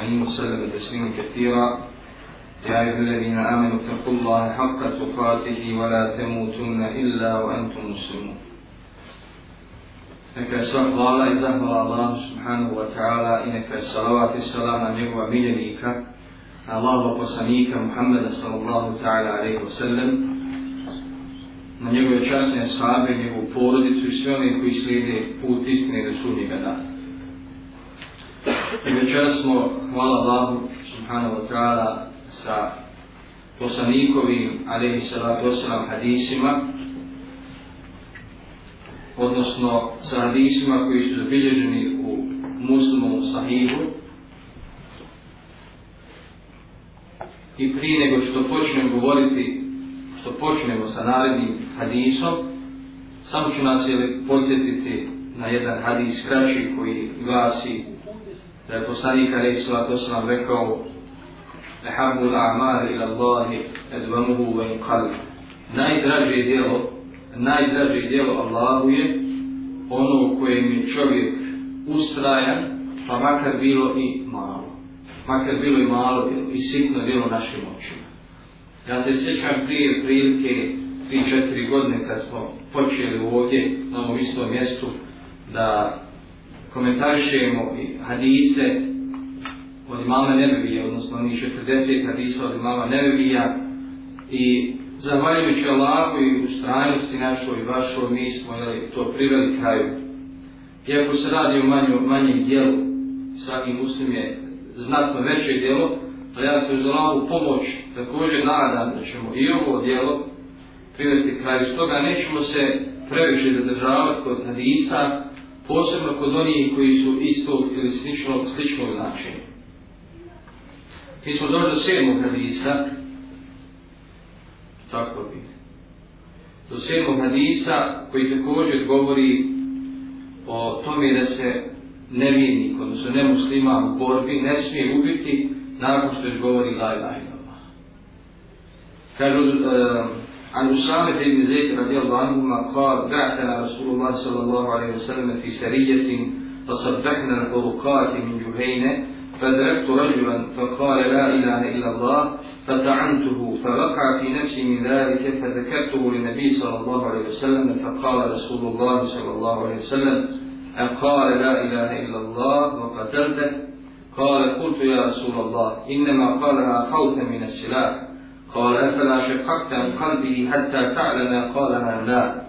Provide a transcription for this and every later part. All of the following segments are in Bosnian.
أجمعين وسلم تسليما كثيرا يا أيها الذين آمنوا اتقوا الله حق تقاته ولا تموتن إلا وأنتم مسلمون Neka je sva hvala i zahvala Allahu subhanahu wa ta'ala i neka je salavat i salam na njegova miljenika, Allahova poslanika Muhammeda sallallahu ta'ala alaihi wa sallam, na njegove časne sahabe, njegovu porodicu i sve one koji slijede put istine do sudnjega dana. I večer smo, hvala Allahu subhanahu wa ta'ala, sa poslanikovim alaihi salatu wasalam hadisima, odnosno sa hadisima koji su zabilježeni u muslimu sahihu. I prije nego što počnem govoriti, što počnemo sa narednim hadisom, samo ću nas je podsjetiti na jedan hadis kraći koji glasi da je poslanik Ali sallatu sallam rekao Ehabu l'a'mari ila Allahi edvamuhu wa inqal. Najdraže djelo najdraže djelo Allahu je ono u kojem je čovjek ustrajan, pa makar bilo i malo. Makar bilo i malo djelo, i sitno djelo našim očima. Ja se sjećam prije prilike 3-4 godine kad smo počeli ovdje na ovom istom mjestu da komentarišemo hadise od imama Nebevija, odnosno onih 40 hadisa od imama Nebevija i zahvaljujući Allahu i ustrajnosti našoj i vašoj, mi smo jeli, to priveli kraju. Iako se radi o manju, manjem dijelu, svaki muslim je znatno veće dijelo, a ja se uz Allahu pomoć također nadam da ćemo i ovo dijelo privesti kraju. Stoga nećemo se previše zadržavati kod hadisa, posebno kod onih koji su isto ili slično, slično značenje. Mi smo došli do sedmog hadisa, tako bi. Do sedmog hadisa koji također govori o tome da se nevijenik, odnosno nemuslima u borbi, ne smije ubiti nakon što je govori la ilaha illallah. Kažu, uh, عن أسامة بن زيد رضي الله عنهما قال بعثنا رسول الله صلى الله عليه وسلم في سرية فصدقنا الطرقات من جهينة فدركت رجلا فقال لا إله إلا الله. فطعنته فوقع في نفسي من ذلك فذكرته للنبي صلى الله عليه وسلم فقال رسول الله صلى الله عليه وسلم أقال لا إله إلا الله وقتلته؟ قال قلت يا رسول الله إنما قالها خوفا من السلاح. قال أفلا شققت عن قلبه حتى تعلم قالها لا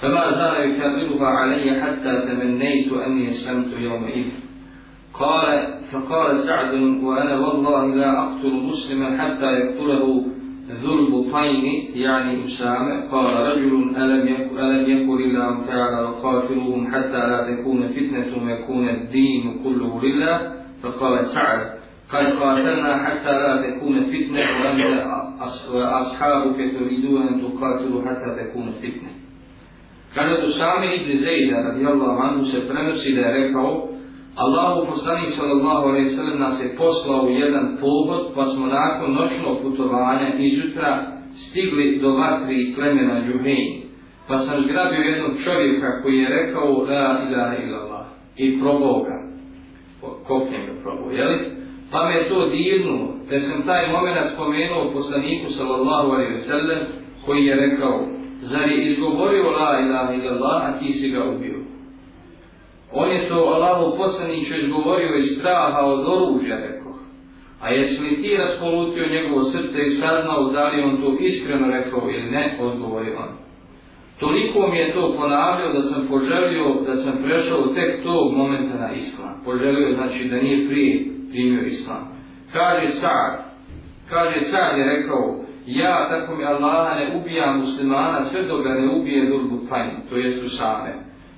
فما زال يكررها علي حتى تمنيت أني أسلمت يومئذ. قال فقال سعد وأنا والله لا أقتل مسلما حتى يقتله ذو البطين يعني أسامة قال رجل ألم ألم يقل الله تعالى وقاتلوهم حتى لا تكون فتنة ويكون الدين كله لله؟ فقال سعد قد قاتلنا حتى لا تكون فتنة وأنت ashabuke to vidu en tu katilu hata te kunu fitne. Kada tu sami Ibn Zejda radijallahu anhu se prenosi da je rekao Allahu poslanik sallallahu alaihi sallam nas je poslao jedan pogod pa smo nakon noćnog putovanja izjutra stigli do vatri i plemena Juhin. Pa sam zgrabio jednog čovjeka koji je rekao La ilaha illallah i probao ga. Kopnjem ga probao, jel'i? Pa me to dirnulo, da sam taj momena spomenuo poslaniku sallallahu alejhi ve sellem koji je rekao zar je izgovorio la ilaha illallah, a ti si ga ubio. On je to Allahu poslaniću izgovorio iz straha od oružja, rekao. A jesi li ti raspolutio njegovo srce i saznao da li on to iskreno rekao ili ne, odgovori on. Toliko mi je to ponavljao da sam poželio da sam prešao tek tog momenta na islam. Poželio znači da nije prije primio islam. Kaže Sa'ad, kaže Sa'ad je rekao, ja tako mi Allaha ne ubijam muslimana sve dok ga ne ubije Dulbu Fajn, to jest Usame.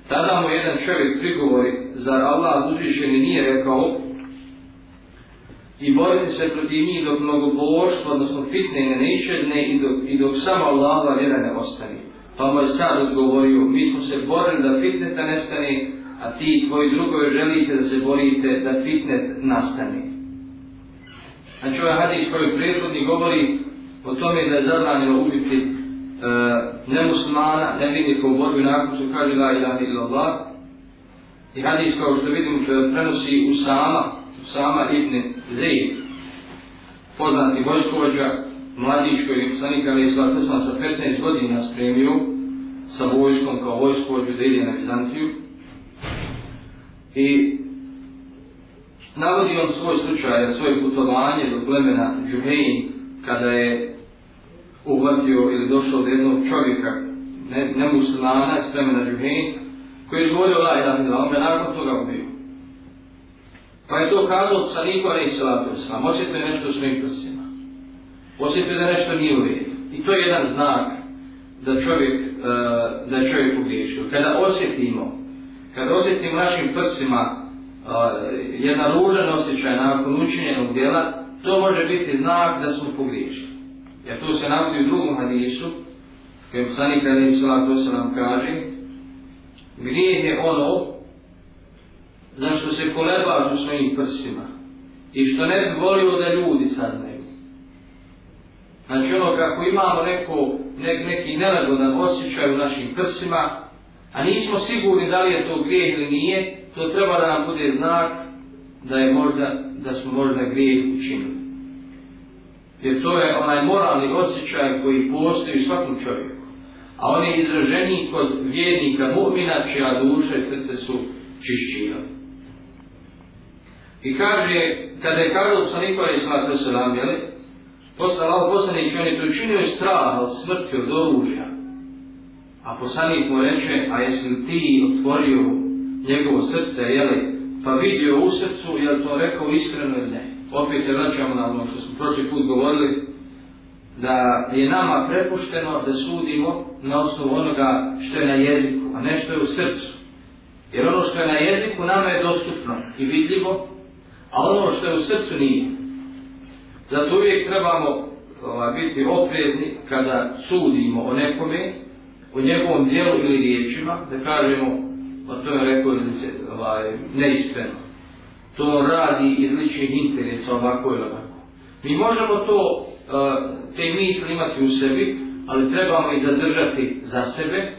Tada mu jedan čovjek prigovori, za Allah uzvišeni nije rekao i boriti se protiv njih dok mnogobožstvo, odnosno fitne ne neičedne i dok, i dok samo Allahova vjera ne ostane. Pa mu je sad odgovorio, mi smo se borili da fitneta nestane, a ti tvoji drugovi želite da se borite da fitnet nastane. Znači ovaj hadis koji prethodni govori o tome da je zabranjeno ubiti E, nemuslimana, nevidnika u borbi nakon što kaže la ilaha illallah. I hadis kao što vidimo što prenosi Usama Usama ibn Zaid, poznati vojskovođa, mladić koji je poslanik Ali Isla sa 15 godina spremio sa vojskom kao vojskovođu da ide na Bizantiju. I navodi on svoj slučaj, svoje putovanje do plemena Džuhejn, kada je uhvatio ili došao od jednog čovjeka, ne, ne muslimana iz plemena Džuhejn, koji je izgovorio la ilaha ila, on je nakon toga ubio. Pa je to kazao sa Nikola i Salatu Islam, je nešto u svojim prsima. osjetio da nešto nije u redu. I to je jedan znak da čovjek, eh, da je čovjek pogriješio. Kada osjetimo, kada osjetim našim prsima uh, jedan ružan osjećaj nakon učinjenog djela, to može biti znak da smo pogriješili. Jer to se navodi u drugom hadisu, kojem poslanik Ali Salatu Islam kaže, grijeh je ono za što se kolebaš u svojim prsima i što ne bi volio da ljudi saznaju. Znači ono kako imamo neko, ne, neki nelagodan osjećaj u našim prsima, a nismo sigurni da li je to grijeh ili nije, to treba da nam bude znak da je možda, da smo možda grijeh učinili. Jer to je onaj moralni osjećaj koji postoji svakom čovjeku. A on je izraženiji kod vjernika mu'mina čija duša i srce su čišćina. I kaže, kada je kazao sa Nikola i Slata Selam, jeli, posle Allah poslanik, on je to učinio strah od smrti, od oružja. A poslanik mu reče, a jesi li ti otvorio njegovo srce, jeli, pa vidio u srcu, je to rekao iskreno ili ne? Opet se vraćamo na ono što smo prošli put govorili, da je nama prepušteno da sudimo na osnovu onoga što je na jeziku, a ne što je u srcu. Jer ono što je na jeziku nama je dostupno i vidljivo, a ono što je u srcu nije. Zato uvijek trebamo ovaj, biti oprezni kada sudimo o nekome, o njegovom dijelu ili riječima, da kažemo, pa to je rekao ovaj, neispreno. To radi iz ličnih interesa ovako ili onako. Mi možemo to, eh, te misli imati u sebi, ali trebamo i zadržati za sebe,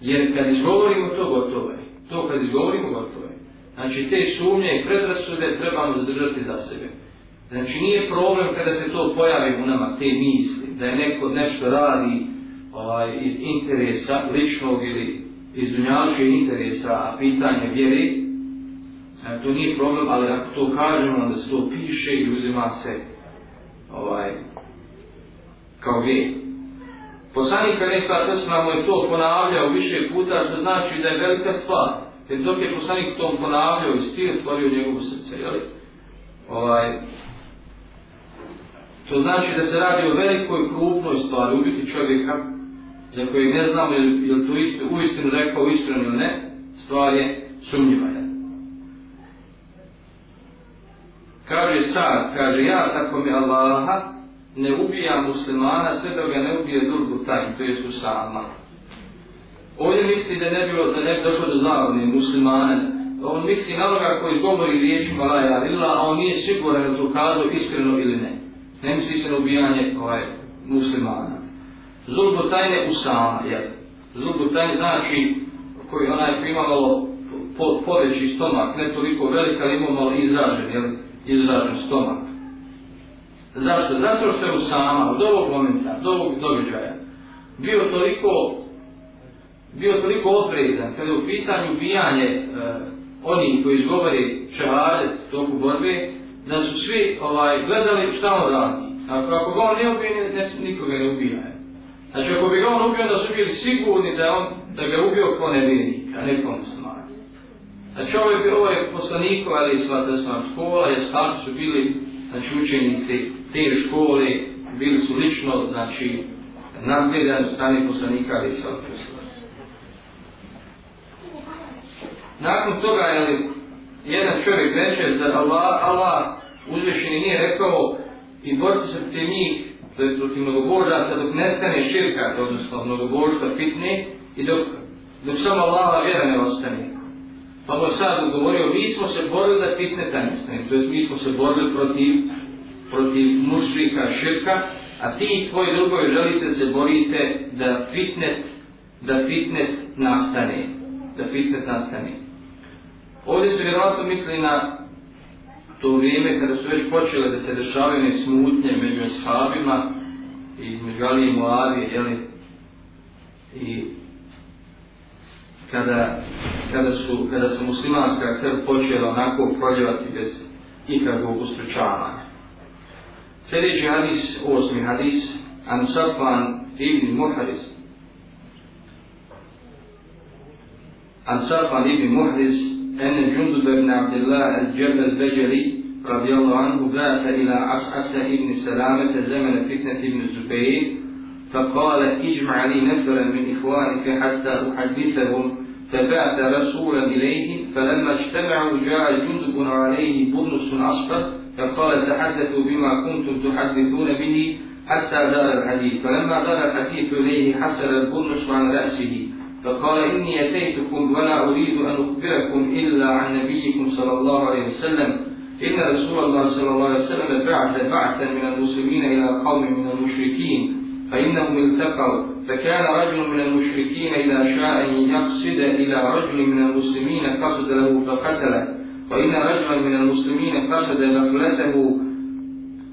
jer kad izgovorimo to gotovo je. To kad izgovorimo gotovo je. Znači te sumnje i predrasude trebamo zadržati za sebe. Znači nije problem kada se to pojavi u nama, te misli, da je neko nešto radi ovaj, iz interesa ličnog ili iz dunjačkih interesa, a pitanje vjeri, e, to nije problem, ali ako to kažemo, onda se to piše i uzima se ovaj, kao vjer. Poslanik Anesva Tesna mu je to ponavljao više puta, što znači da je velika stvar. Jer dok je poslanik tom ponavljao i stil otvorio njegovo srce, jel? Ovaj, to znači da se radi o velikoj krupnoj stvari, ubiti čovjeka, za koji ne znamo je li to isto, u istinu rekao iskreno ili ne, stvar je sumnjiva. Kaže sad, kaže ja tako mi Allaha, ne ubija muslimana sve dok ga ne ubije drugu tajn, to je Usama. Ovdje misli da ne bilo, da ne bi došlo do zavodne muslimane. On misli na onoga koji govori riječi la ja illa, a on nije siguran da to kazao iskreno ili ne. Ne misli se na ubijanje ovaj, muslimana. Zulbu tajne usama, jel? Zulbu tajne znači koji onaj koji ima malo po, poveći stomak, ne toliko velik, ali ima malo izražen, jel? Izražen stomak. Zašto? Zato što je usama od ovog momenta, od ovog događaja bio toliko bio toliko oprezan kada je u pitanju ubijanje e, oni koji izgovori šehade toku borbe, da su svi ovaj, gledali šta on radi. Ako, ako ga on ne ubije, ne, nikoga ne ubija. Znači ako bi ga on ubio, da su bili sigurni da, on, da ga ubio kao nevijenik, a ne kao musliman. Znači ovo je, ovo je poslaniko, ali svata sam škola, jer stvarno su bili znači, učenici te škole, bili su lično, znači, nadgledani strane poslanika, ali svata nakon toga je li jedan čovjek reče da Allah, Allah uzvišeni nije rekao i borci se protiv njih, to je protiv mnogobožaca, dok nestane širka, odnosno mnogobožstva fitne, i dok, dok samo Allahova vjera ne ostane. Pa mu sad govorio, mi smo se borili da fitne ta nestane, to je mi smo se borili protiv, protiv mušrika, širka, a ti i tvoji drugovi želite se borite da fitnet, da fitnet nastane, da fitnet nastane. Ovdje se vjerojatno misli na to vrijeme kada su već počele da se dešavaju smutnje među ashabima i među Ali i Moavije, jeli, i kada, kada, su, kada se muslimanska krv počela onako proljevati bez ikakvog ustručavanja. Sljedeći hadis, osmi hadis, Ansafan ibn Muhariz. Ansafan ibn Muhariz, ene Jundub ibn Abdillah al-Jabal Bajali, رضي الله عنه بات إلى عسعس ابن سلامة زمن فتنة ابن الزبير فقال اجمع لي نفرا من إخوانك حتى أحدثهم. فبعث رسولا إليهم فلما اجتمعوا جاء جندب عليه برنس أصفر فقال تحدثوا بما كنتم تحدثون به حتى دار الحديث. فلما دار الحديث إليه حسر البرنس عن رأسه. فقال إني أتيتكم ولا أريد أن أخبركم إلا عن نبيكم صلى الله عليه وسلم. إن رسول الله صلى الله عليه وسلم بعث بعثا من المسلمين إلى قوم من المشركين. فإنهم التقوا. فكان رجل من المشركين إذا شاء أن يقصد إلى رجل من المسلمين قصد له فقتله. وإن رجلا من المسلمين قصد نقلته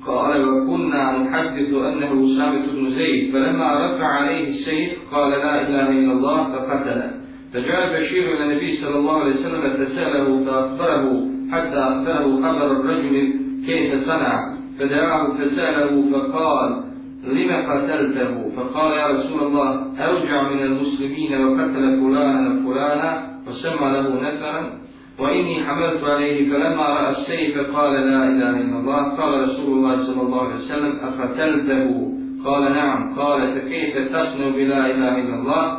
قال وكنا نحدث أنه أسامة بن زيد فلما رفع عليه السيف قال لا إله إلا الله فقتله فجاء بشير إلى النبي صلى الله عليه وسلم فسأله فأخبره حتى أخبره خبر الرجل كيف صنع. فدعاه فسأله فقال لما قتلته؟ فقال يا رسول الله أوجع من المسلمين وقتل فلانا فلانا وسمى له نفرا؟ وإني حملت عليه فلما رأى السيف قال لا إله إلا الله. قال رسول الله صلى الله عليه وسلم أقتلته قال نعم. قال فكيف تصنع بلا إله إلا الله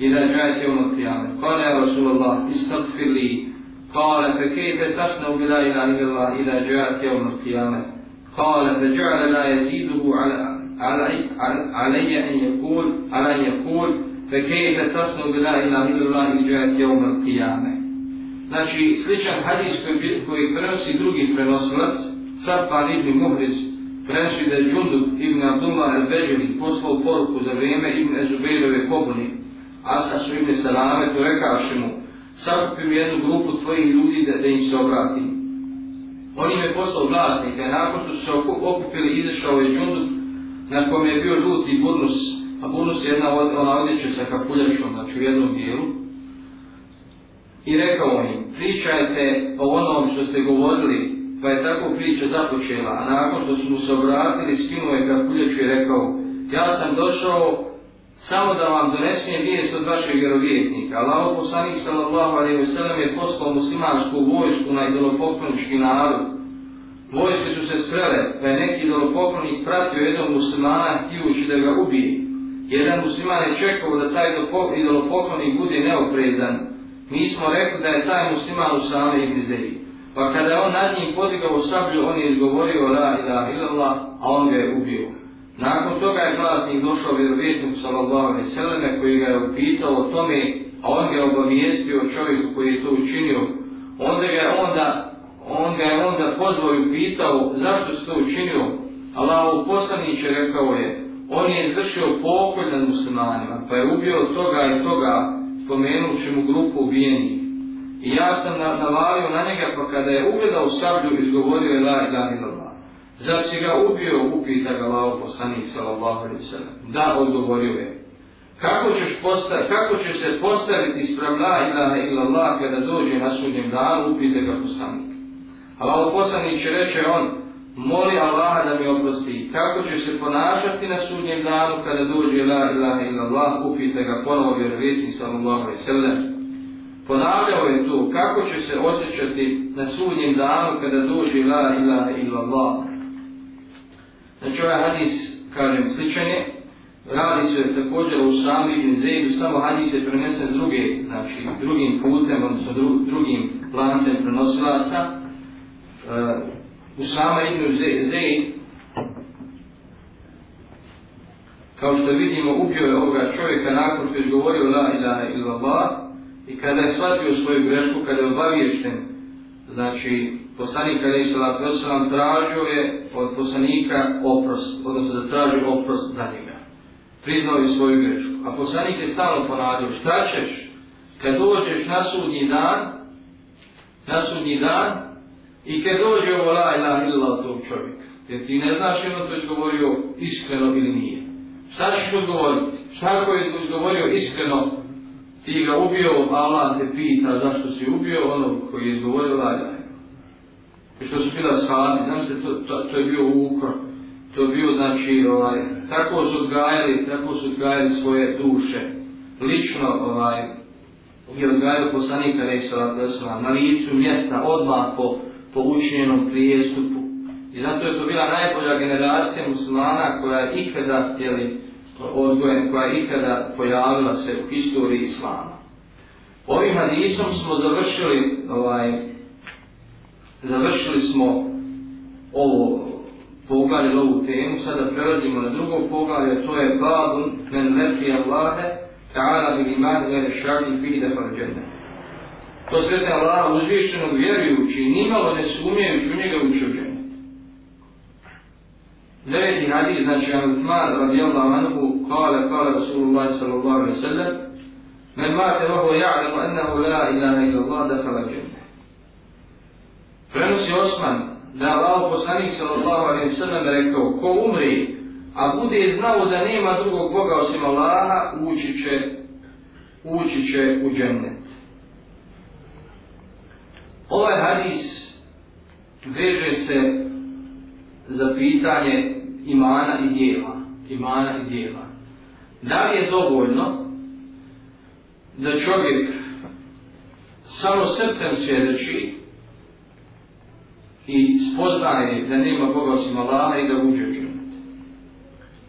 إذا جاءت يوم القيامة؟ قال يا رسول الله استغفر لي. قال فكيف تصنع بلا إله إلا الله إذا جاءت يوم القيامة؟ قال فجعل لا يزيده على علي, علي أن يقول على أن يقول فكيف تصنع بلا إله إلا الله إذا جاءت يوم القيامة؟ Znači, sličan hadis koji, koji prenosi drugi prenosilac, Sarpan ibn Muhriz, prenosi da je Džundub ibn Abdullah al-Beđevi poslao poruku za vrijeme ibn Ezubeirove pobuni. Asa su ibn Salame to rekavši mu, sakupim jednu grupu tvojih ljudi da, da im se obratim. On im je poslao glasnika, nakon što su se okupili, izašao je Džundub, na kome je bio žuti burnus, a burnus je jedna od, ona odjeća sa kapuljačom, znači u jednom dijelu, i rekao im, pričajte o onom što ste govorili, pa je tako priča započela, a nakon što su mu se obratili, skinuo je kapuljaču i rekao, ja sam došao samo da vam donesem vijest od vašeg vjerovjesnika. Allaho poslanik sallallahu alaihi wa sallam je poslao muslimansku vojsku na idolopoklonički narod. Vojske su se srele, pa je neki idolopoklonik pratio jednog muslimana htijući da ga ubije. Jedan musliman je čekao da taj idolopoklonik bude neoprezan. Mi smo rekli da je taj musliman u ibn Zeyd. Pa kada je on nad njim podigao sablju, on je izgovorio la ilaha illallah, a on ga je ubio. Nakon toga je glasnik došao vjerovjesniku sallallahu alaihi selleme koji ga je upitao o tome, a on ga je obavijestio čovjeku koji je to učinio. Onda ga je onda, on ga je onda pozvao i upitao zašto se to učinio. Allah u poslaniće rekao je, on je izvršio pokolj nad muslimanima, pa je ubio toga i toga, spomenući mu grupu ubijenih. I ja sam navalio na njega, pa kada je ugledao sablju, izgovorio je la ilaha illallah. Zar si ga ubio, upita ga lao poslanik sallallahu alaihi sallam. Da, odgovorio je. Kako ćeš postav, kako ćeš se postaviti sprem la ilaha illallah kada dođe na sudnjem danu, upite ga poslanik. A lao poslanik će reće on, moli Allaha da mi oprosti. Kako će se ponašati na sudnjem danu kada dođe la ilaha illallah, upite ga ponovo vjerovisni sallallahu alaihi sallam. Ponavljao je to, kako će se osjećati na sudnjem danu kada dođe la ilaha illallah. Znači ovaj hadis, kažem, sličan je, radi se također u sami ibn Zeidu, samo hadis je prenesen druge, znači drugim putem, odnosno dru, drugim lancem prenosilaca. Uh, Usama ibn Zaid, kao što vidimo, ubio je ovoga čovjeka nakon što je govorio la ilaha illallah i kada je shvatio svoju grešku, kada je obaviješten, znači poslanik kada je sallat wasalam tražio je od poslanika oprost, odnosno da traži oprost za njega. Priznao je svoju grešku. A poslanik je stalno ponadio, šta ćeš kad dođeš na sudnji dan, na sudnji dan, I kad dođe ovo la ilaha illa od tog čovjeka, jer ti ne znaš je on to izgovorio iskreno ili nije. Šta ćeš odgovoriti? Šta ako je izgovorio iskreno, ti ga ubio, Allah te pita zašto si ubio onog koji je izgovorio la ilaha što su bila shvabi, znam se, to, to, to je bio ukor, to je bio, znači, ovaj, tako su odgajali, tako su odgajali svoje duše, lično, ovaj, je odgajao poslanika Reisala na licu mjesta odmah po, po učinjenom prijestupu. I zato je to bila najbolja generacija muslimana koja je ikada, jeli, odgojen, koja je ikada pojavila se u historiji islama. Ovim hadisom smo završili ovaj, završili smo ovo poglavlje, ovu temu, sada prelazimo na drugo poglavlje, to je babun men leti Allahe, ta'ala bil iman gledje šarni fi defal džene. To svete Allaha uzvišenog vjerujući, nimalo ne sumnjajući u njega učio. Deveti hadis, znači Amazman radijallahu anhu, kale, kale Rasulullah sallallahu alaihi sallam, men mate vahu ja'lamu ennehu la ilaha illa Allah defal džene. Prenosi Osman da je Allah poslanik sallallahu alaihi sallam rekao ko umri, a bude znao da nema drugog Boga osim Allaha, ući će, ući će u džennet. Ovaj hadis veže se za pitanje imana i dijela. Imana i dijela. Da li je dovoljno da čovjek samo srcem svjedoči i spoznaje da nema Boga osim Allaha i da uđe u džennet.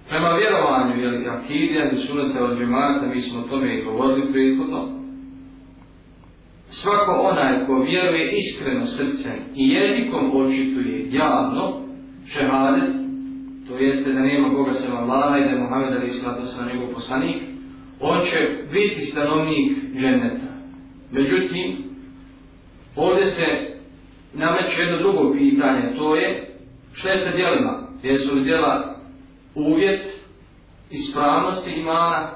Prema vjerovanju, jel, akidija, da od džemata, mi smo o tome i govorili prethodno, svako onaj ko vjeruje iskreno srcem i jezikom očituje javno šehadet, to jeste da nema Boga sem Allaha i da je Muhammed Ali Islata sa njegov poslanik, on će biti stanovnik dženeta. Međutim, ovdje se nameće jedno drugo pitanje, to je što je sa djelima? Jesu li djela uvjet ispravnosti imana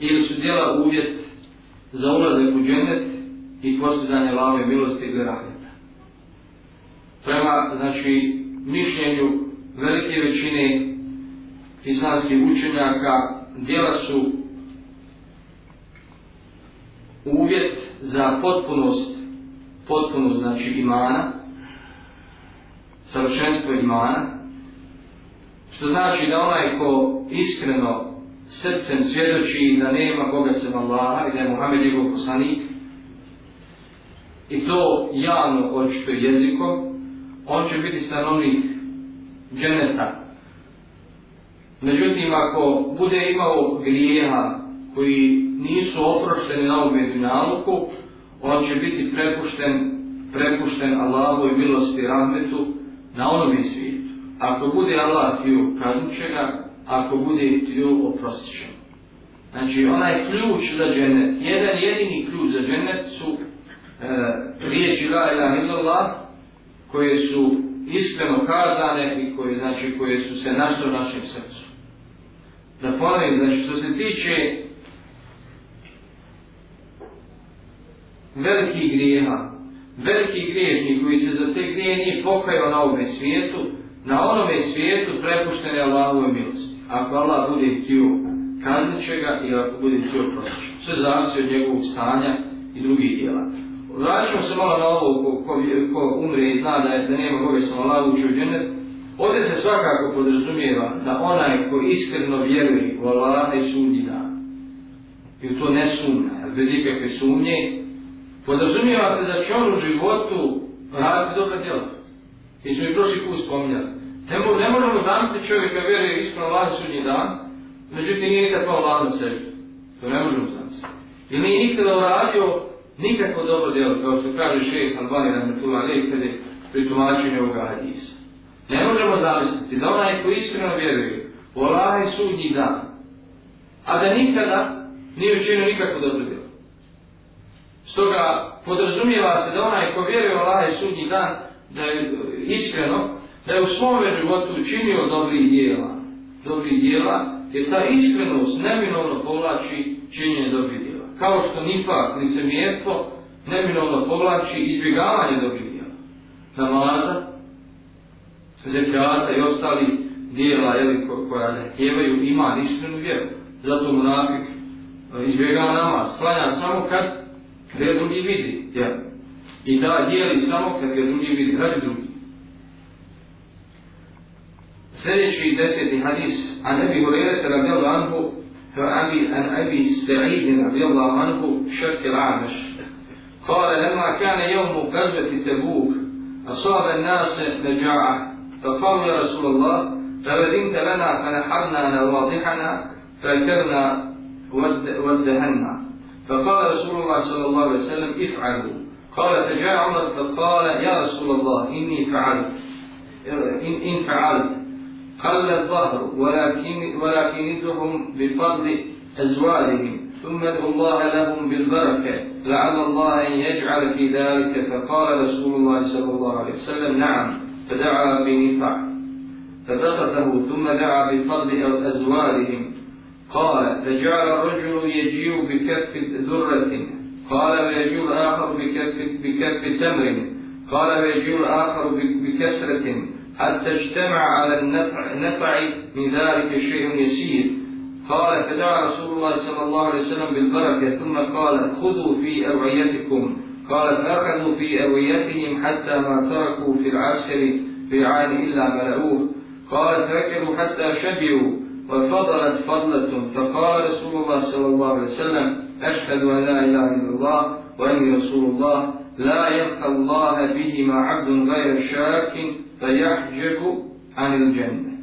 ili su djela uvjet za ulazak u džennet i posljedanje lave milosti i rahmeta. Prema, znači, mišljenju velike većine islamskih učenjaka djela su uvjet za potpunost potpunost znači imana, savršenstvo imana, što znači da onaj ko iskreno srcem svjedoči da nema Boga sem Allaha i da je Muhammed njegov poslanik, i to javno očito jezikom, on će biti stanovnik dženeta. Međutim, ako bude imao grijeha koji nisu oprošteni na ovom medinaluku, on će biti prepušten, prepušten Allahu i milosti rahmetu na onom svijetu. Ako bude Allah htio, kaznut ga, ako bude htio, oprostit će. Znači, onaj ključ za dženet, jedan jedini ključ za dženet su E, riječi La ilaha illallah, koje su iskreno kazane i koje, znači, koje su se našle u našem srcu. Da ponovim, znači, što se tiče velikih grijeha, veliki griješnik koji se za te grije nije pokajao na ovome svijetu, na onome svijetu prepušten je Allahove milosti. Ako Allah bude htio, kaznit će ga i ako bude htio proći. Sve zavisi od njegovog stanja i drugih djela. Vraćamo se malo na ovo ko, ko, ko umre i zna da, je, da nema Boga sam Allah uči u džennet. Ovdje se svakako podrazumijeva da onaj ko iskreno vjeruje u Allah i sudnji dan. I u to ne sumnja, bez ikakve sumnje, podrazumijeva se da će on u životu raditi dobra djela. I smo i prošli put spominjali. Ne, mo ne možemo zamisliti čovjeka vjeruje iskreno Allah sudnji dan, međutim nije nikad pao Allah na sebi. To ne možemo zamisliti. I nije nikada uradio nikako dobro djelo, kao što kaže šeht Albani Rahmetullah Ali, kada je pri tumačenju ovoga hadisa. Ne možemo zamisliti da onaj ko iskreno vjeruje u Allah i sudnji dan, a da nikada nije učinio nikako dobro djelo. Stoga podrazumijeva se da onaj ko vjeruje u Allah i sudnji dan, da je iskreno, da je u svom životu učinio dobri djela, dobri djela, jer ta iskrenost neminovno povlači činjenje dobrih djela. Kao što nipak, licemjestvo, neminovno povlači izbjegavanje dobrih djela. namaza, zekljata i ostali dijela jeli, ko, koja zahtijevaju ima iskrenu vjeru. Zato mu nafik e, izbjegava namaz. Klanja samo kad gdje drugi vidi. Jel? I da dijeli samo kad ga drugi vidi. Radi drugi. Sljedeći deseti hadis. A ne bi hovorite radi Allah anhu فأبي عن أبي سعيد رضي الله عنه شك العامش قال لما كان يوم غزوة تبوك أصاب الناس نجاعة. فقالوا يا رسول الله فأذنت لنا فنحرنا نواضحنا فأكلنا ودهنا فقال رسول الله صلى الله عليه وسلم افعلوا. قال فجاء عمر فقال يا رسول الله إني فعلت. إن فعلت. قل الظهر ولكن ولكن ادعهم بفضل أزواجهم ثم ادعوا الله لهم بالبركة لعل الله أن يجعل في ذلك فقال رسول الله صلى الله عليه وسلم نعم. فدعا بنفع فبسطه ثم دعا بفضل أزوالهم قال فجعل الرجل يجيء بكف ذرة. قال ويجيء الآخر بكف, بكف تمر. قال ويجيء الآخر بكسرة. حتى اجتمع على النفع, من ذلك شيء يسير. قال فدعا رسول الله صلى الله عليه وسلم بالبركة ثم قال خذوا في أوعيتكم قال فأخذوا في أوعيتهم حتى ما تركوا في العسكر في عين إلا ملأوه قال فأكلوا حتى شبعوا وفضلت فضلة فقال رسول الله صلى الله عليه وسلم أشهد أن لا إله إلا الله وأني رسول الله. لا يلقى الله بهما عبد غير شاك فيحجب عن الجنة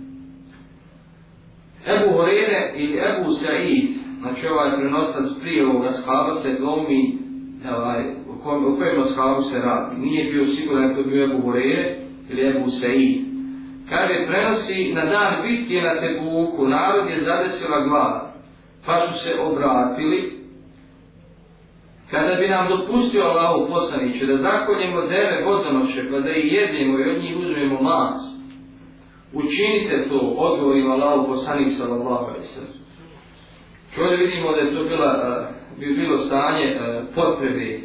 Ebu Horeire ili Ebu Sa'id, znači ovaj prenosac prije ovoga shaba se dvomi ovaj, u, kom, u kojem shabu se radi. Nije bio siguran da to bio Ebu Horeire ili Ebu Sa'id. Kaže, prenosi na dan bitke na Tebuku, narod je zadesila glava, pa su se obratili. Kada bi nam dopustio Allahu poslaniću da zakoljemo deve vodonoše, pa da ih jednemo i od njih uzmemo mas, učinite to, odgovorimo Allahu poslanik sallallahu alaihi sallam. Čovdje vidimo da je to bila, bi bilo stanje potrebe,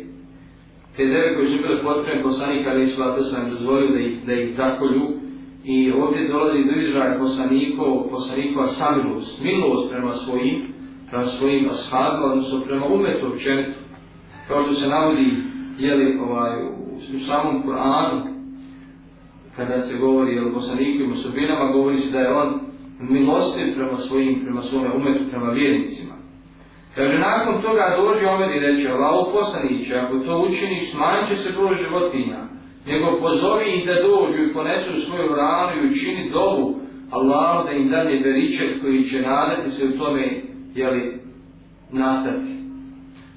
te deve koje su bile potrebe poslanika, ali islata sam dozvolio da ih, da ih zakolju, I ovdje dolazi do izraja poslanikov, poslanikova samilost, milost prema svojim, prema svojim ashabima, odnosno prema umetu općenitu. Kao što se navodi, jeli, ovaj, u samom Kur'anu, kada se govori o i osobinama, govori se da je on milostiv prema svojim, prema svome umetu, prema vjernicima. Kaže, nakon toga dođe Omer i reče, Allaho poslaniće, ako to učiniš, smanjit će se broj životinja nego pozovi ih da dođu i ponesu svoju ranu i učini dovu Allahu da im dalje beričet koji će nadati se u tome jeli, nastati.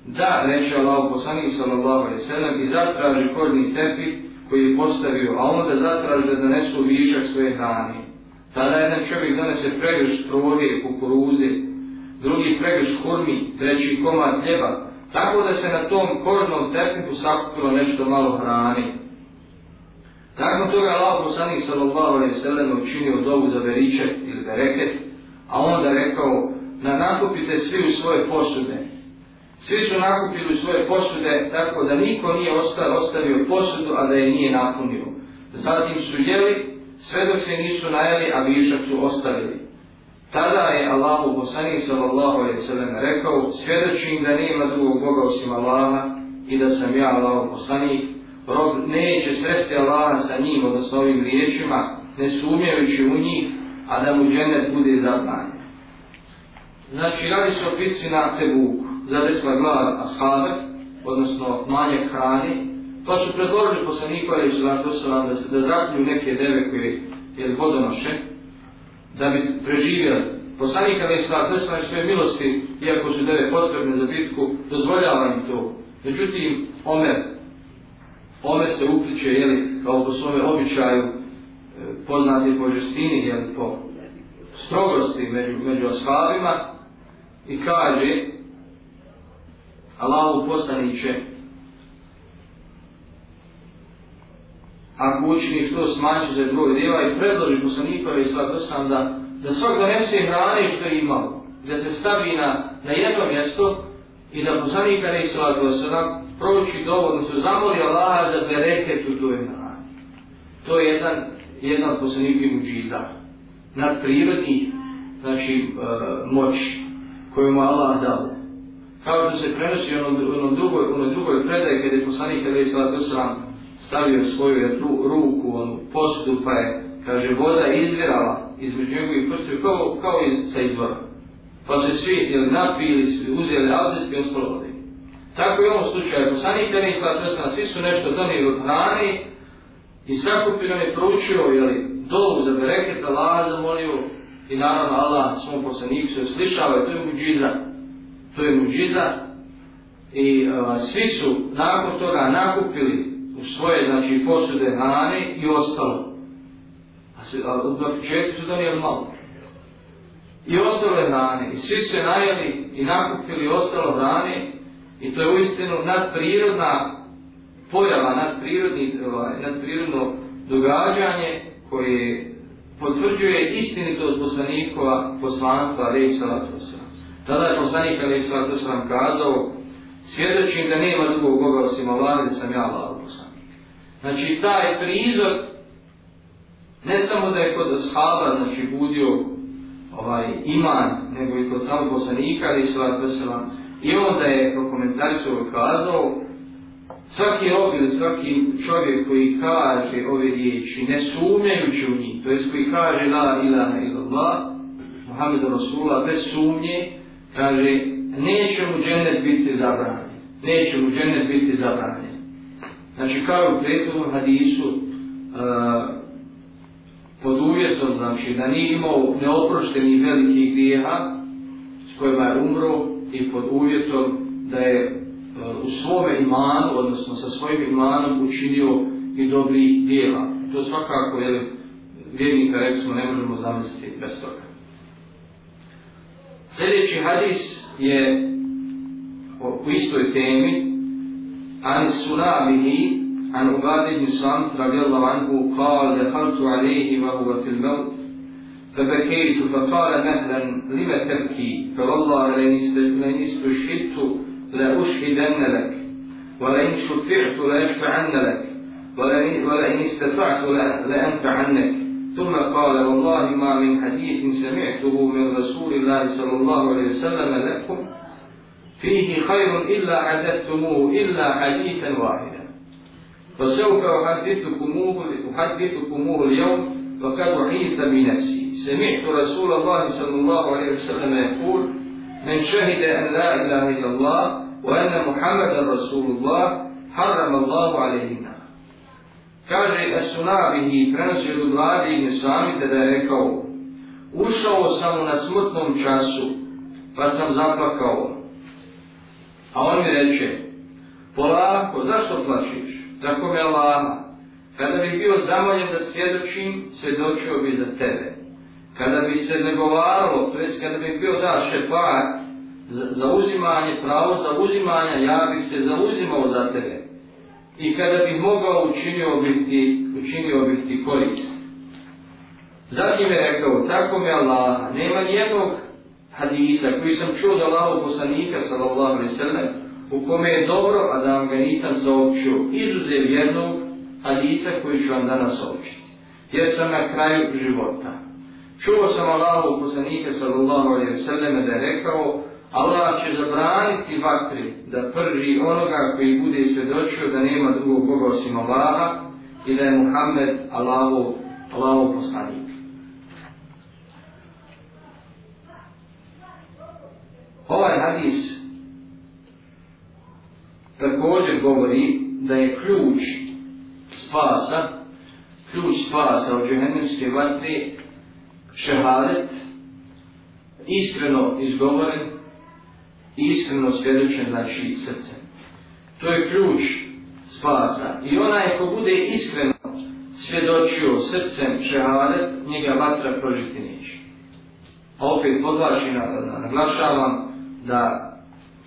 Da, reče Allah poslanik sallallahu alaihi sallam i zatraži korni tepi koji je postavio, a onda zatraži da donesu višak svoje hrane. Tada jedan čovjek donese pregrš proge, kukuruze, drugi pregrš kurmi, treći komad hljeba, tako da se na tom kornom tepiku sakupilo nešto malo hrane. Nakon toga Allah poslanik sallallahu alaihi sallam učinio dovu za beričet ili bereket, a onda rekao, na nakupite svi u svoje posude. Svi su nakupili svoje posude, tako da niko nije ostao, ostavio posudu, a da je nije napunio. Zatim su jeli, sve dok se nisu najeli, a višak su ostavili. Tada je Allahu poslanik sallallahu alaihi sallam rekao, svjedočim da nema drugog Boga osim Allaha i da sam ja Allahu poslanik, rob neće sresti Allaha sa njim, odnosno ovim riječima, ne sumnjajući u njih, a da mu dženet bude zabranjen. Znači, radi se o pisci na Tebuku, zadesla glad ashaba, odnosno manje hrane, pa su predložili poslanikove i salatu wasalam da, da zaklju neke deve koje je vodonoše, da bi preživjeli. Poslanika i salatu wasalam svoje milosti, iako su deve potrebne za bitku, dozvoljava im to. Međutim, Omer, Omer se upliče, jeli, kao po svome običaju, e, poznati po žestini, jeli, po strogosti među, među ashabima i kaže Allahu poslaniće, ako učini što smanjuje za broj djeva i predloži poslanikove i svak sam da, da svak donese hrane što je imao, da se stavi na, na jedno mjesto i da poslanika ne svak se proći dovoljno, su zamoli Allaha da bereket u toj hrani. To je jedan, jedan od poslanika muđiza. Nadprirodnih, znači, e, moć koju mu Allah dao. Kao što se prenosi ono, ono drugoj, ono drugoj predaje kada je poslanik Ali je sram stavio svoju ru, ruku, onu posudu, pa je, kaže, voda izvirala između njegovih prstiju kao, kao iz, sa izvora. Pa se svi ili napili, uzeli abdest i ostalo vode. Tako i u ovom slučaju, poslanik kada je svala sram, svi su nešto donijeli od hrane i sakupio je proučio, jeli, dovu da bereketa reket Allah zamolio i naravno Allah svom poslaniku se uslišava i to je muđiza. To je muđiza i uh, svi su nakon toga nakupili u svoje znači, posude hrane i ostalo. A, svi, a do početku su donijeli malo. I ostalo je hrane. I svi su je najeli i nakupili ostalo hrane i to je uistinu nadprirodna pojava, nadprirodni, ovaj, nadprirodno događanje koje potvrđuje istinitost poslanikova poslanstva Rejsa Latosa. Tada je poslanik Ali Islatu sam kazao svjedočim da nema drugog Boga osim Allah da sam ja Allah poslanik. Znači taj prizor ne samo da je kod ashaba znači budio ovaj iman nego i kod samog poslanika Ali Islatu sam, i onda je prokomentarisao kazao svaki rob ili svaki čovjek koji kaže ove riječi ne sumnjajući u njih, to jest koji kaže la ilaha illallah, Muhammedu Rasulullah, bez sumnje, kaže neće mu džennet biti zabranjen. Neće mu džennet biti zabranjen. Znači kao u prethodnom hadisu, uh, pod uvjetom, znači da nije imao neoprošteni velikih grijeha s kojima je umro i pod uvjetom da je e, u svome imanu, odnosno sa svojim imanom učinio i dobri dijela. To svakako, jer vjernika, recimo, ne možemo zamisliti bez toga. Sljedeći hadis je u istoj temi. عن سلامه عن عباد بن صامت رضي الله عنه قال دخلت عليه وهو في الموت فبكيت فقال مهلا لم تبكي فوالله لئن استشهدت لأشهدن لك ولئن شفعت ليشفعن لك ولئن استطعت لأنفعنك ثم قال والله ما من حديث سمعته من رسول الله صلى الله عليه وسلم لكم فيه خير إلا عددتموه إلا حديثا واحدا. فسوف أحدثكموه, أحدثكموه اليوم وقد أحيث بنفسي. سمعت رسول الله صلى الله عليه وسلم يقول من شهد أن لا إله إلا الله وأن محمد رسول الله حرم الله عليهنا kaže Esunabihi prenosi od vlade i sami da je rekao ušao sam na smrtnom času pa sam zaplakao a on mi reče polako zašto plačiš tako me Allaha. kada bi bio zamoljen da svjedočim svjedočio bi za tebe kada bi se zagovaralo to jest kada bi bio da šefat za uzimanje, pravo za uzimanja, ja bih se zauzimao za tebe. I kada bi mogao učinio biti, učinio biti korist. Zatim je rekao, tako mi Allah, nema nijednog hadisa koji sam čuo da Allahog poslanika, sallallahu alaihi sallam, u kome je dobro, a da vam ga nisam zaopćio, izuzev jednog hadisa koji ću vam danas općiti. Jer sam na kraju života. Čuo sam Allahog poslanika, sallallahu alaihi sallam, da je rekao, Allah će zabraniti vatri da prvi onoga koji bude svjedočio da nema drugog Boga osim Allaha i da je Muhammed Allahov, Allahov poslanik. Ovaj hadis također govori da je ključ spasa, ključ spasa od džehennemske vatre šehadet, iskreno izgovoren iskreno svjedočen znači srce. To je ključ spasa. I onaj ko bude iskreno svjedočio srcem šehadet, njega vatra prožiti neće. A opet podlačim, naglašavam da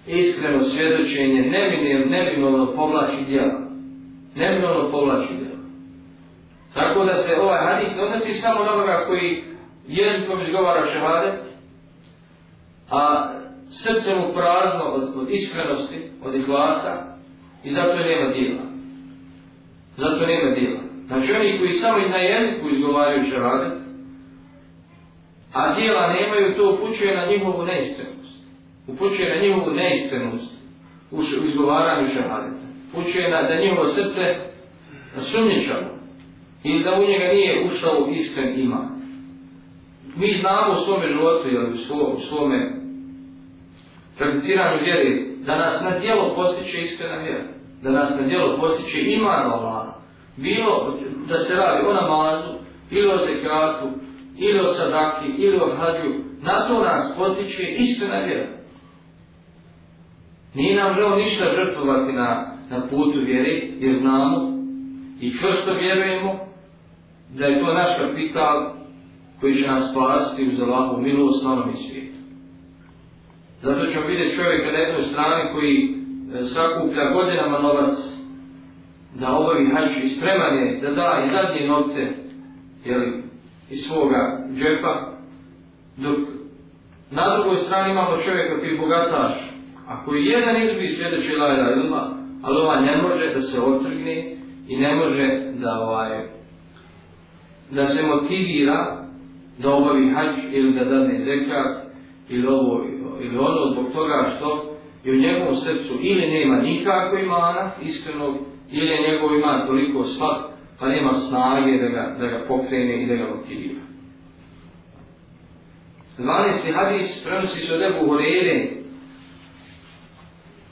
iskreno svjedočenje neminovno povlači djela. Neminovno povlači djela. Tako da se ovaj hadis ne odnosi samo na onoga koji jezikom izgovara šehadet, a srce mu prazno od, od iskrenosti, od ihlasa i zato nema dijela. Zato nema dijela. Znači oni koji samo na jeziku izgovaraju šehadet, a dijela nemaju, to upućuje na njihovu neiskrenost. Upućuje na njihovu neiskrenost u izgovaranju šehadeta. Upućuje na da njihovo srce sumnjičavo i da u njega nije ušao iskren iman. Mi znamo u svome životu ili u, svo, u svome prakticiranju vjeri da nas na djelo postiče iskrena vjera. Da nas na djelo postiče iman Allah. Bilo da se radi o namazu, ili o zekatu, ili o sadaki, ili o hadju, na to nas potiče iskrena vjera. Nije nam želo ništa žrtvovati na, na putu vjere, jer znamo i čvrsto vjerujemo da je to naš kapital koji će nas spasiti uz Allahu milost na onom svijetu. Zato ćemo vidjeti čovjeka na jednoj strani koji e, sakuplja godinama novac da obavi hač i spreman je da da i zadnje novce jeli, iz svoga džepa, dok na drugoj strani imamo čovjeka koji je bogataš, a koji jedan izbi sljedeći lajda ilma, ali ova ne može da se otrgne i ne može da ovaj, da se motivira da obavi hač ili da dadne zekat ili ovo ili ono zbog toga što je u njegovom srcu ili nema nikako imana iskrenog ili je njegov iman toliko slab pa nema snage da ga, da ga pokrene i da ga motivira. 12. hadis prenosi se od Ebu Horeire.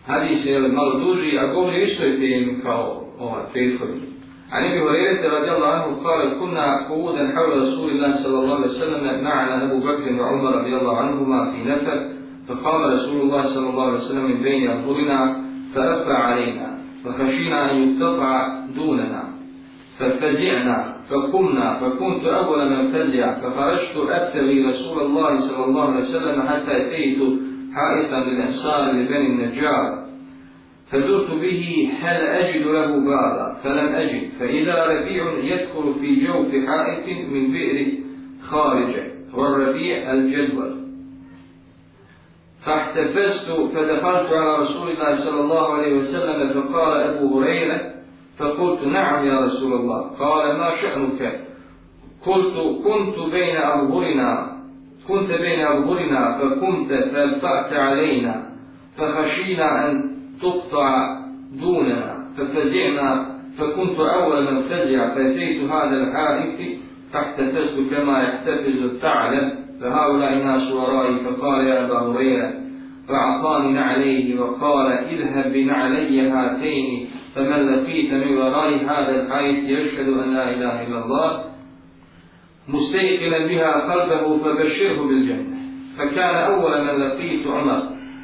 Hadis je malo duži, a govori isto je tem kao ovaj prethodni. عن ابي هريره رضي الله عنه قال كنا قعودا حول رسول الله صلى الله عليه وسلم معنا ابو بكر وعمر رضي الله عنهما في نفر فقام رسول الله صلى الله عليه وسلم من بين اظهرنا فرفع علينا فخشينا أن يقتطع دوننا ففزعنا فقمنا فكنت أول من فزع فخرجت أبتغي رسول الله صلى الله عليه وسلم حتى أتيت حائطا للأنصار لبني النجار فزرت به هل أجد له بارا؟ فلم أجد فإذا ربيع يدخل في جوف حائط من بئر خارجه والربيع الجدول. فاحتفزت فدخلت على رسول الله صلى الله عليه وسلم فقال أبو هريرة فقلت نعم يا رسول الله. قال ما شأنك؟ قلت كنت بين أظهرنا كنت بين أظهرنا فكنت فالفأت علينا فخشينا أن تقطع دوننا ففزعنا فكنت أول من فزع فأتيت هذا الحائط فاحتفزت كما يحتفز الثعلب. فهؤلاء الناس ورائي فقال يا أبا هريرة فأعطاني نعليه وقال اذهب بنعلي هاتين فمن لقيت من وراء هذا الحائط يشهد أن لا إله إلا الله مستيقنا بها قلبه فبشره بالجنة. فكان أول من لقيت عمر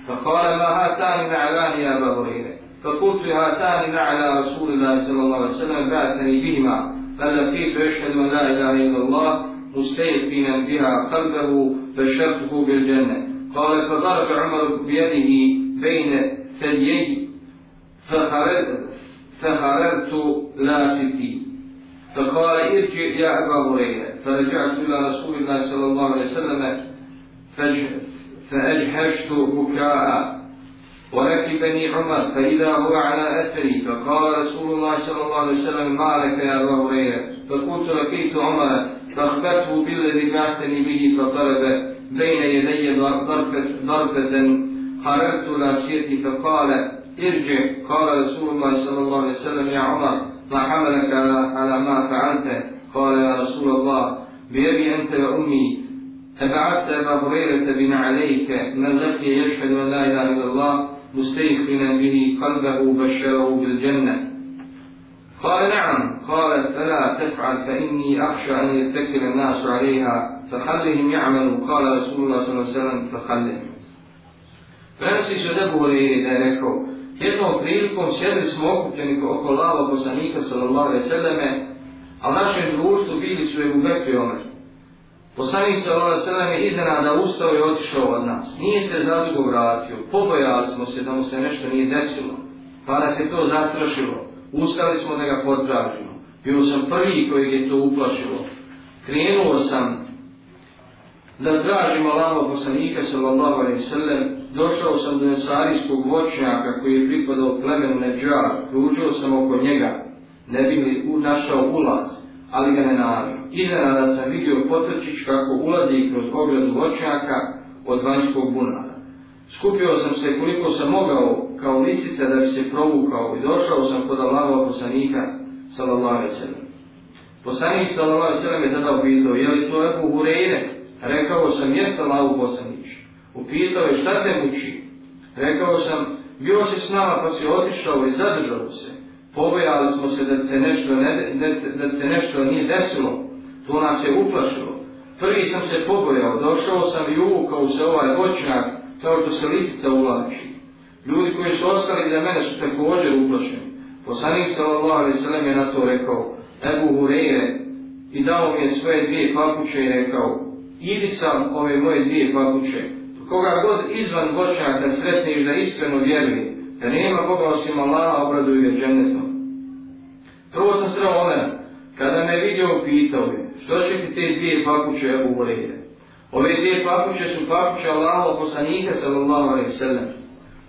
فقال ما هاتان نعلان يا أبا هريرة؟ فقلت هاتان نعلى رسول الله صلى الله عليه وسلم بعثني بهما فلقيت يشهد أن لا إله إلا الله مستيقنا بها قلبه بشرته بالجنة. قال فضرب عمر بيده بين ثديي فخرجت فخرجت لاستي فقال ارجع يا أبا هريرة. فرجعت إلى رسول الله صلى الله عليه وسلم فأجهشت بكاء. وركبني عمر فإذا هو على أثري فقال رسول الله صلى الله عليه وسلم ما لك يا أبا هريرة؟ فقلت لقيت عمر فأخبرته بالذي بعثني به فضرب بين يدي ضربة, ضربة خرجت لاسيتي فقال ارجع قال رسول الله صلى الله عليه وسلم يا عمر ما حملك على ما فعلت قال يا رسول الله بأبي أنت وأمي فبعثت أبا هريرة بن عليك من لقي يشهد أن لا إله إلا الله مستيقنا به قلبه بشره بالجنة قال نعم قال فلا تفعل فإني أخشى أن يتكل الناس عليها فخلهم يعملوا قال رسول الله صلى الله عليه وسلم فخلهم Prenosi se od Ebu Hureyri da je rekao, jednom prilikom sjeli smo okupljeni oko lava poslanika sallallahu alaihi sallame, a u našem društvu bili su Ebu Bekri Omer. Poslanik se Allah sallam je iznenada ustao i otišao od nas. Nije se zadugo vratio. Pobojali smo se da mu se nešto nije desilo. Pa nas je to zastrašilo. Uskali smo da ga potražimo. Bio sam prvi koji je to uplašilo. Krenuo sam da tražim Allaho poslanika sallallahu alaihi sallam. Došao sam do nesarijskog voćnjaka koji je pripadao plemenu Neđar. Kružio sam oko njega. ne bi li našao ulaz, ali ga ne nađu. Iznenada sam vidio potrčić kako ulazi kroz ogradu voćnjaka od vanjskog bunara. Skupio sam se koliko sam mogao kao lisica da bi se provukao i došao sam kod Allahova poslanika sallallahu alaihi sallam. Poslanik sallallahu alaihi sallam je tada upitao, je li to Ebu Hureyre? Rekao sam, jes Allahu poslanić. Upitao je, šta te muči? Rekao sam, bio si s nama pa si otišao i zadržao se. Pobojali smo se da se nešto, ne, da se nešto nije desilo. To nas je uplašilo. Prvi sam se pobojao, došao sam i uvukao se ovaj voćnjak kao što se lisica ulači. Ljudi koji su ostali da mene su također uplašeni. Poslanik sallallahu alaihi sallam je na to rekao, Ebu Hureyre, i dao mi je svoje dvije papuče i rekao, idi sam ove moje dvije papuče, koga god izvan voćnjaka sretniš da iskreno vjeruje, da nema Boga osim Allaha obraduju je džennetom. Prvo sam sreo Omera, kada me vidio pitao je, što će ti te dvije papuče Ebu Hureyre? Ove dvije papuče su papuče Allaha poslanika sallallahu alaihi sallam.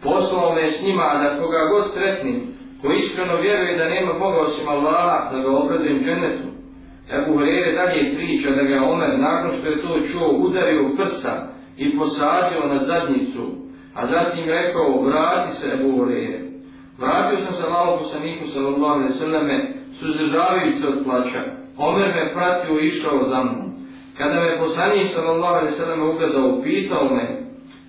Poslao me s njima da koga god sretnim, ko iskreno vjeruje da nema Boga osim Allaha, da ga obradujem džennetu. Ebu Hrere dalje priča da ga Omer, nakon što je to čuo, udario u prsa, i posadio na zadnicu, a zatim rekao, vrati se Ebu Hrere. Vratio sam se malo poslaniku sallallahu alaihi sallame, suzdržavajući od plaća. Omer me pratio i išao za mnom. Kada me poslanik sallallahu alaihi sellem ugledao, upitao me,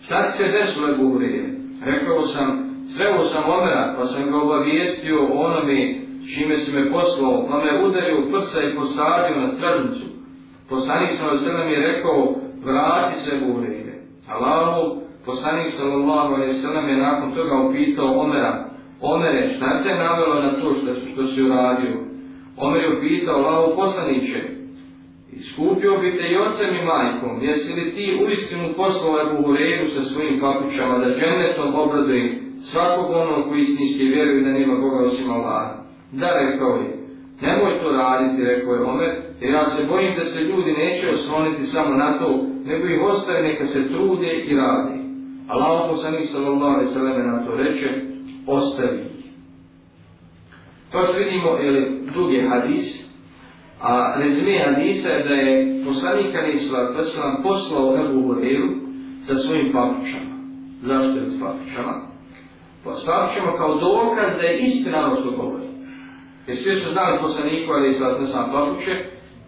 šta se desilo u Horeje? Rekao sam, sreo sam Omera, pa sam ga obavijestio o onome čime se me poslao, pa me udario u prsa i posadio na stražnicu. Poslanik sallallahu alaihi sallame je rekao, vrati se u Horeje. Allahu, poslanik sallallahu alaihi sallam je nakon toga upitao Omera, Omere, šta te navjelo na to što, što si uradio? Omer je upitao, Allahu poslaniće, iskupio bi te i ocem i majkom, jesi li ti uistinu poslao Ebu Horeju sa svojim papućama da džennetom obraduje svakog onog koji istinski vjeruje da nema Boga osim Allaha? Da, rekao je, nemoj to raditi, rekao je Omer, jer ja se bojim da se ljudi neće osloniti samo na to nego ih ostaje neka se trude i radi. Allah poslanik sallallahu alaihi sallam na to reče, ostavi ih. To što vidimo je drugi hadis, a rezime hadisa je da je poslanik alaihi sallam poslao Ebu Hureyru sa svojim papučama. Zašto je s papučama? Pa s papučama kao dokaz da je istina ono što govori. Jer svi su znali poslaniku alaihi sallam papuče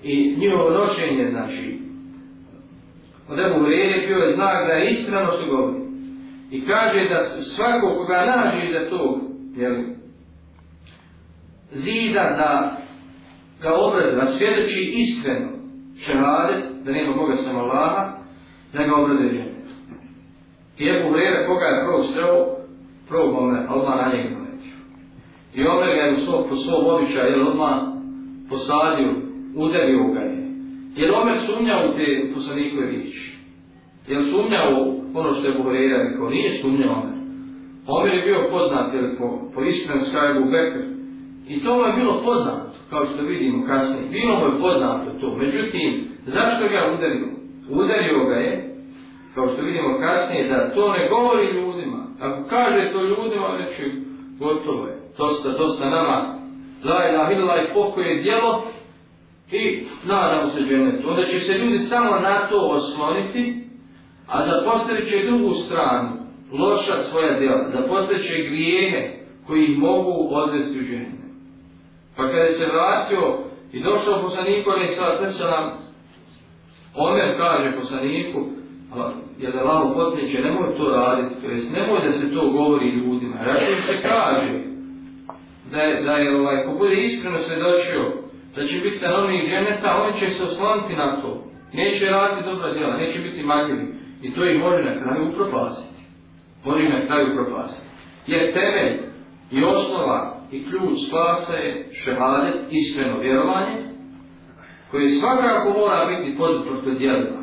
i njihovo nošenje, znači, od Ebu Hureyre bio je znak da je iskreno što govori. I kaže da svako koga nađe da to, jel, zida da da obrade, da svjedoči iskreno šehade, da nema Boga sam Allaha, da ga obrade žene. I Ebu Hrera koga je prvo sreo, prvo Omer, odmah na njega naletio. I Omer ga je u svog, po svog običaja, jer odmah posadio, udario ga je. Jer Omer sumnjao u te poslanikove riječi. Jer sumnjao ono što je Buhreira rekao, nije sumnjao Omer. Omer je bio poznat jer po, po iskrenom skajebu Bekr. I to mu je bilo poznato, kao što vidimo kasnije. Bilo mu je poznato to. Međutim, zašto ga udario? Udario ga je, kao što vidimo kasnije, da to ne govori ljudima. Ako kaže to ljudima, reći, gotovo je. Dosta, dosta nama. La ilaha illallah i pokoje djelo, i nadamo se dženetu. Onda će se ljudi samo na to osloniti, a da postavit će drugu stranu, loša svoja djela, da postavit će grijehe koji mogu odvesti u dženetu. Pa kada se vratio i došao poslaniku, ali sva trsala, Omer kaže poslaniku, je da lavo posljedniče, nemoj to raditi, to jest nemoj da se to govori ljudima. Rađe se kaže da je, da je ovaj, ko bude iskreno svjedočio da će biti stanovnik dženeta, oni će se osloniti na to. Neće raditi dobra djela, neće biti magljivi. I to ih može na kraju upropasiti. Može na kraju upropasiti. Jer temelj i osnova i ključ spasa je šehadet, iskreno vjerovanje, koje svakako mora biti poduprto djelima,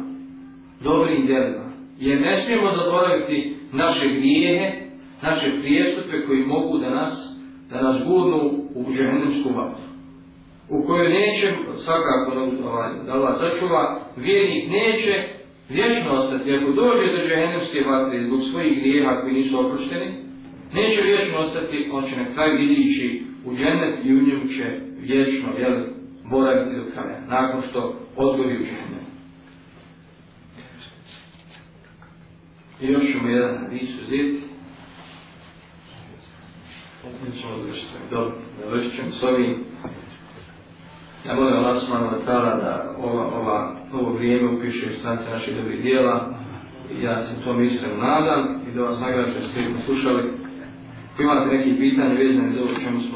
dobrim djelima. Jer ne smijemo zaboraviti naše grijehe, naše prijestupe koji mogu da nas, da nas gurnu u žehendemsku vatru u kojoj neće, svakako ovaj, da Allah sačuva, vjernik neće vječno ostati. Ako dođe do džehennemske vatre zbog svojih grijeha koji nisu oprošteni, neće vječno ostati, on će na kraju izići u džennet i u njemu će vječno jel, boraviti do kraja, nakon što odgodi u džennet. I još ćemo jedan hadis uzeti. Opet ćemo završiti. Dobro, završit ćemo s ovim. Ja molim Allah subhanahu wa ta'ala da ova, ova, ovo vrijeme upiše u strance naših dobrih dijela. Ja se tom iskreno nadam i da vas nagrađujem svi poslušali. slušali. Ako imate neki pitanje vezane za ovo čemu smo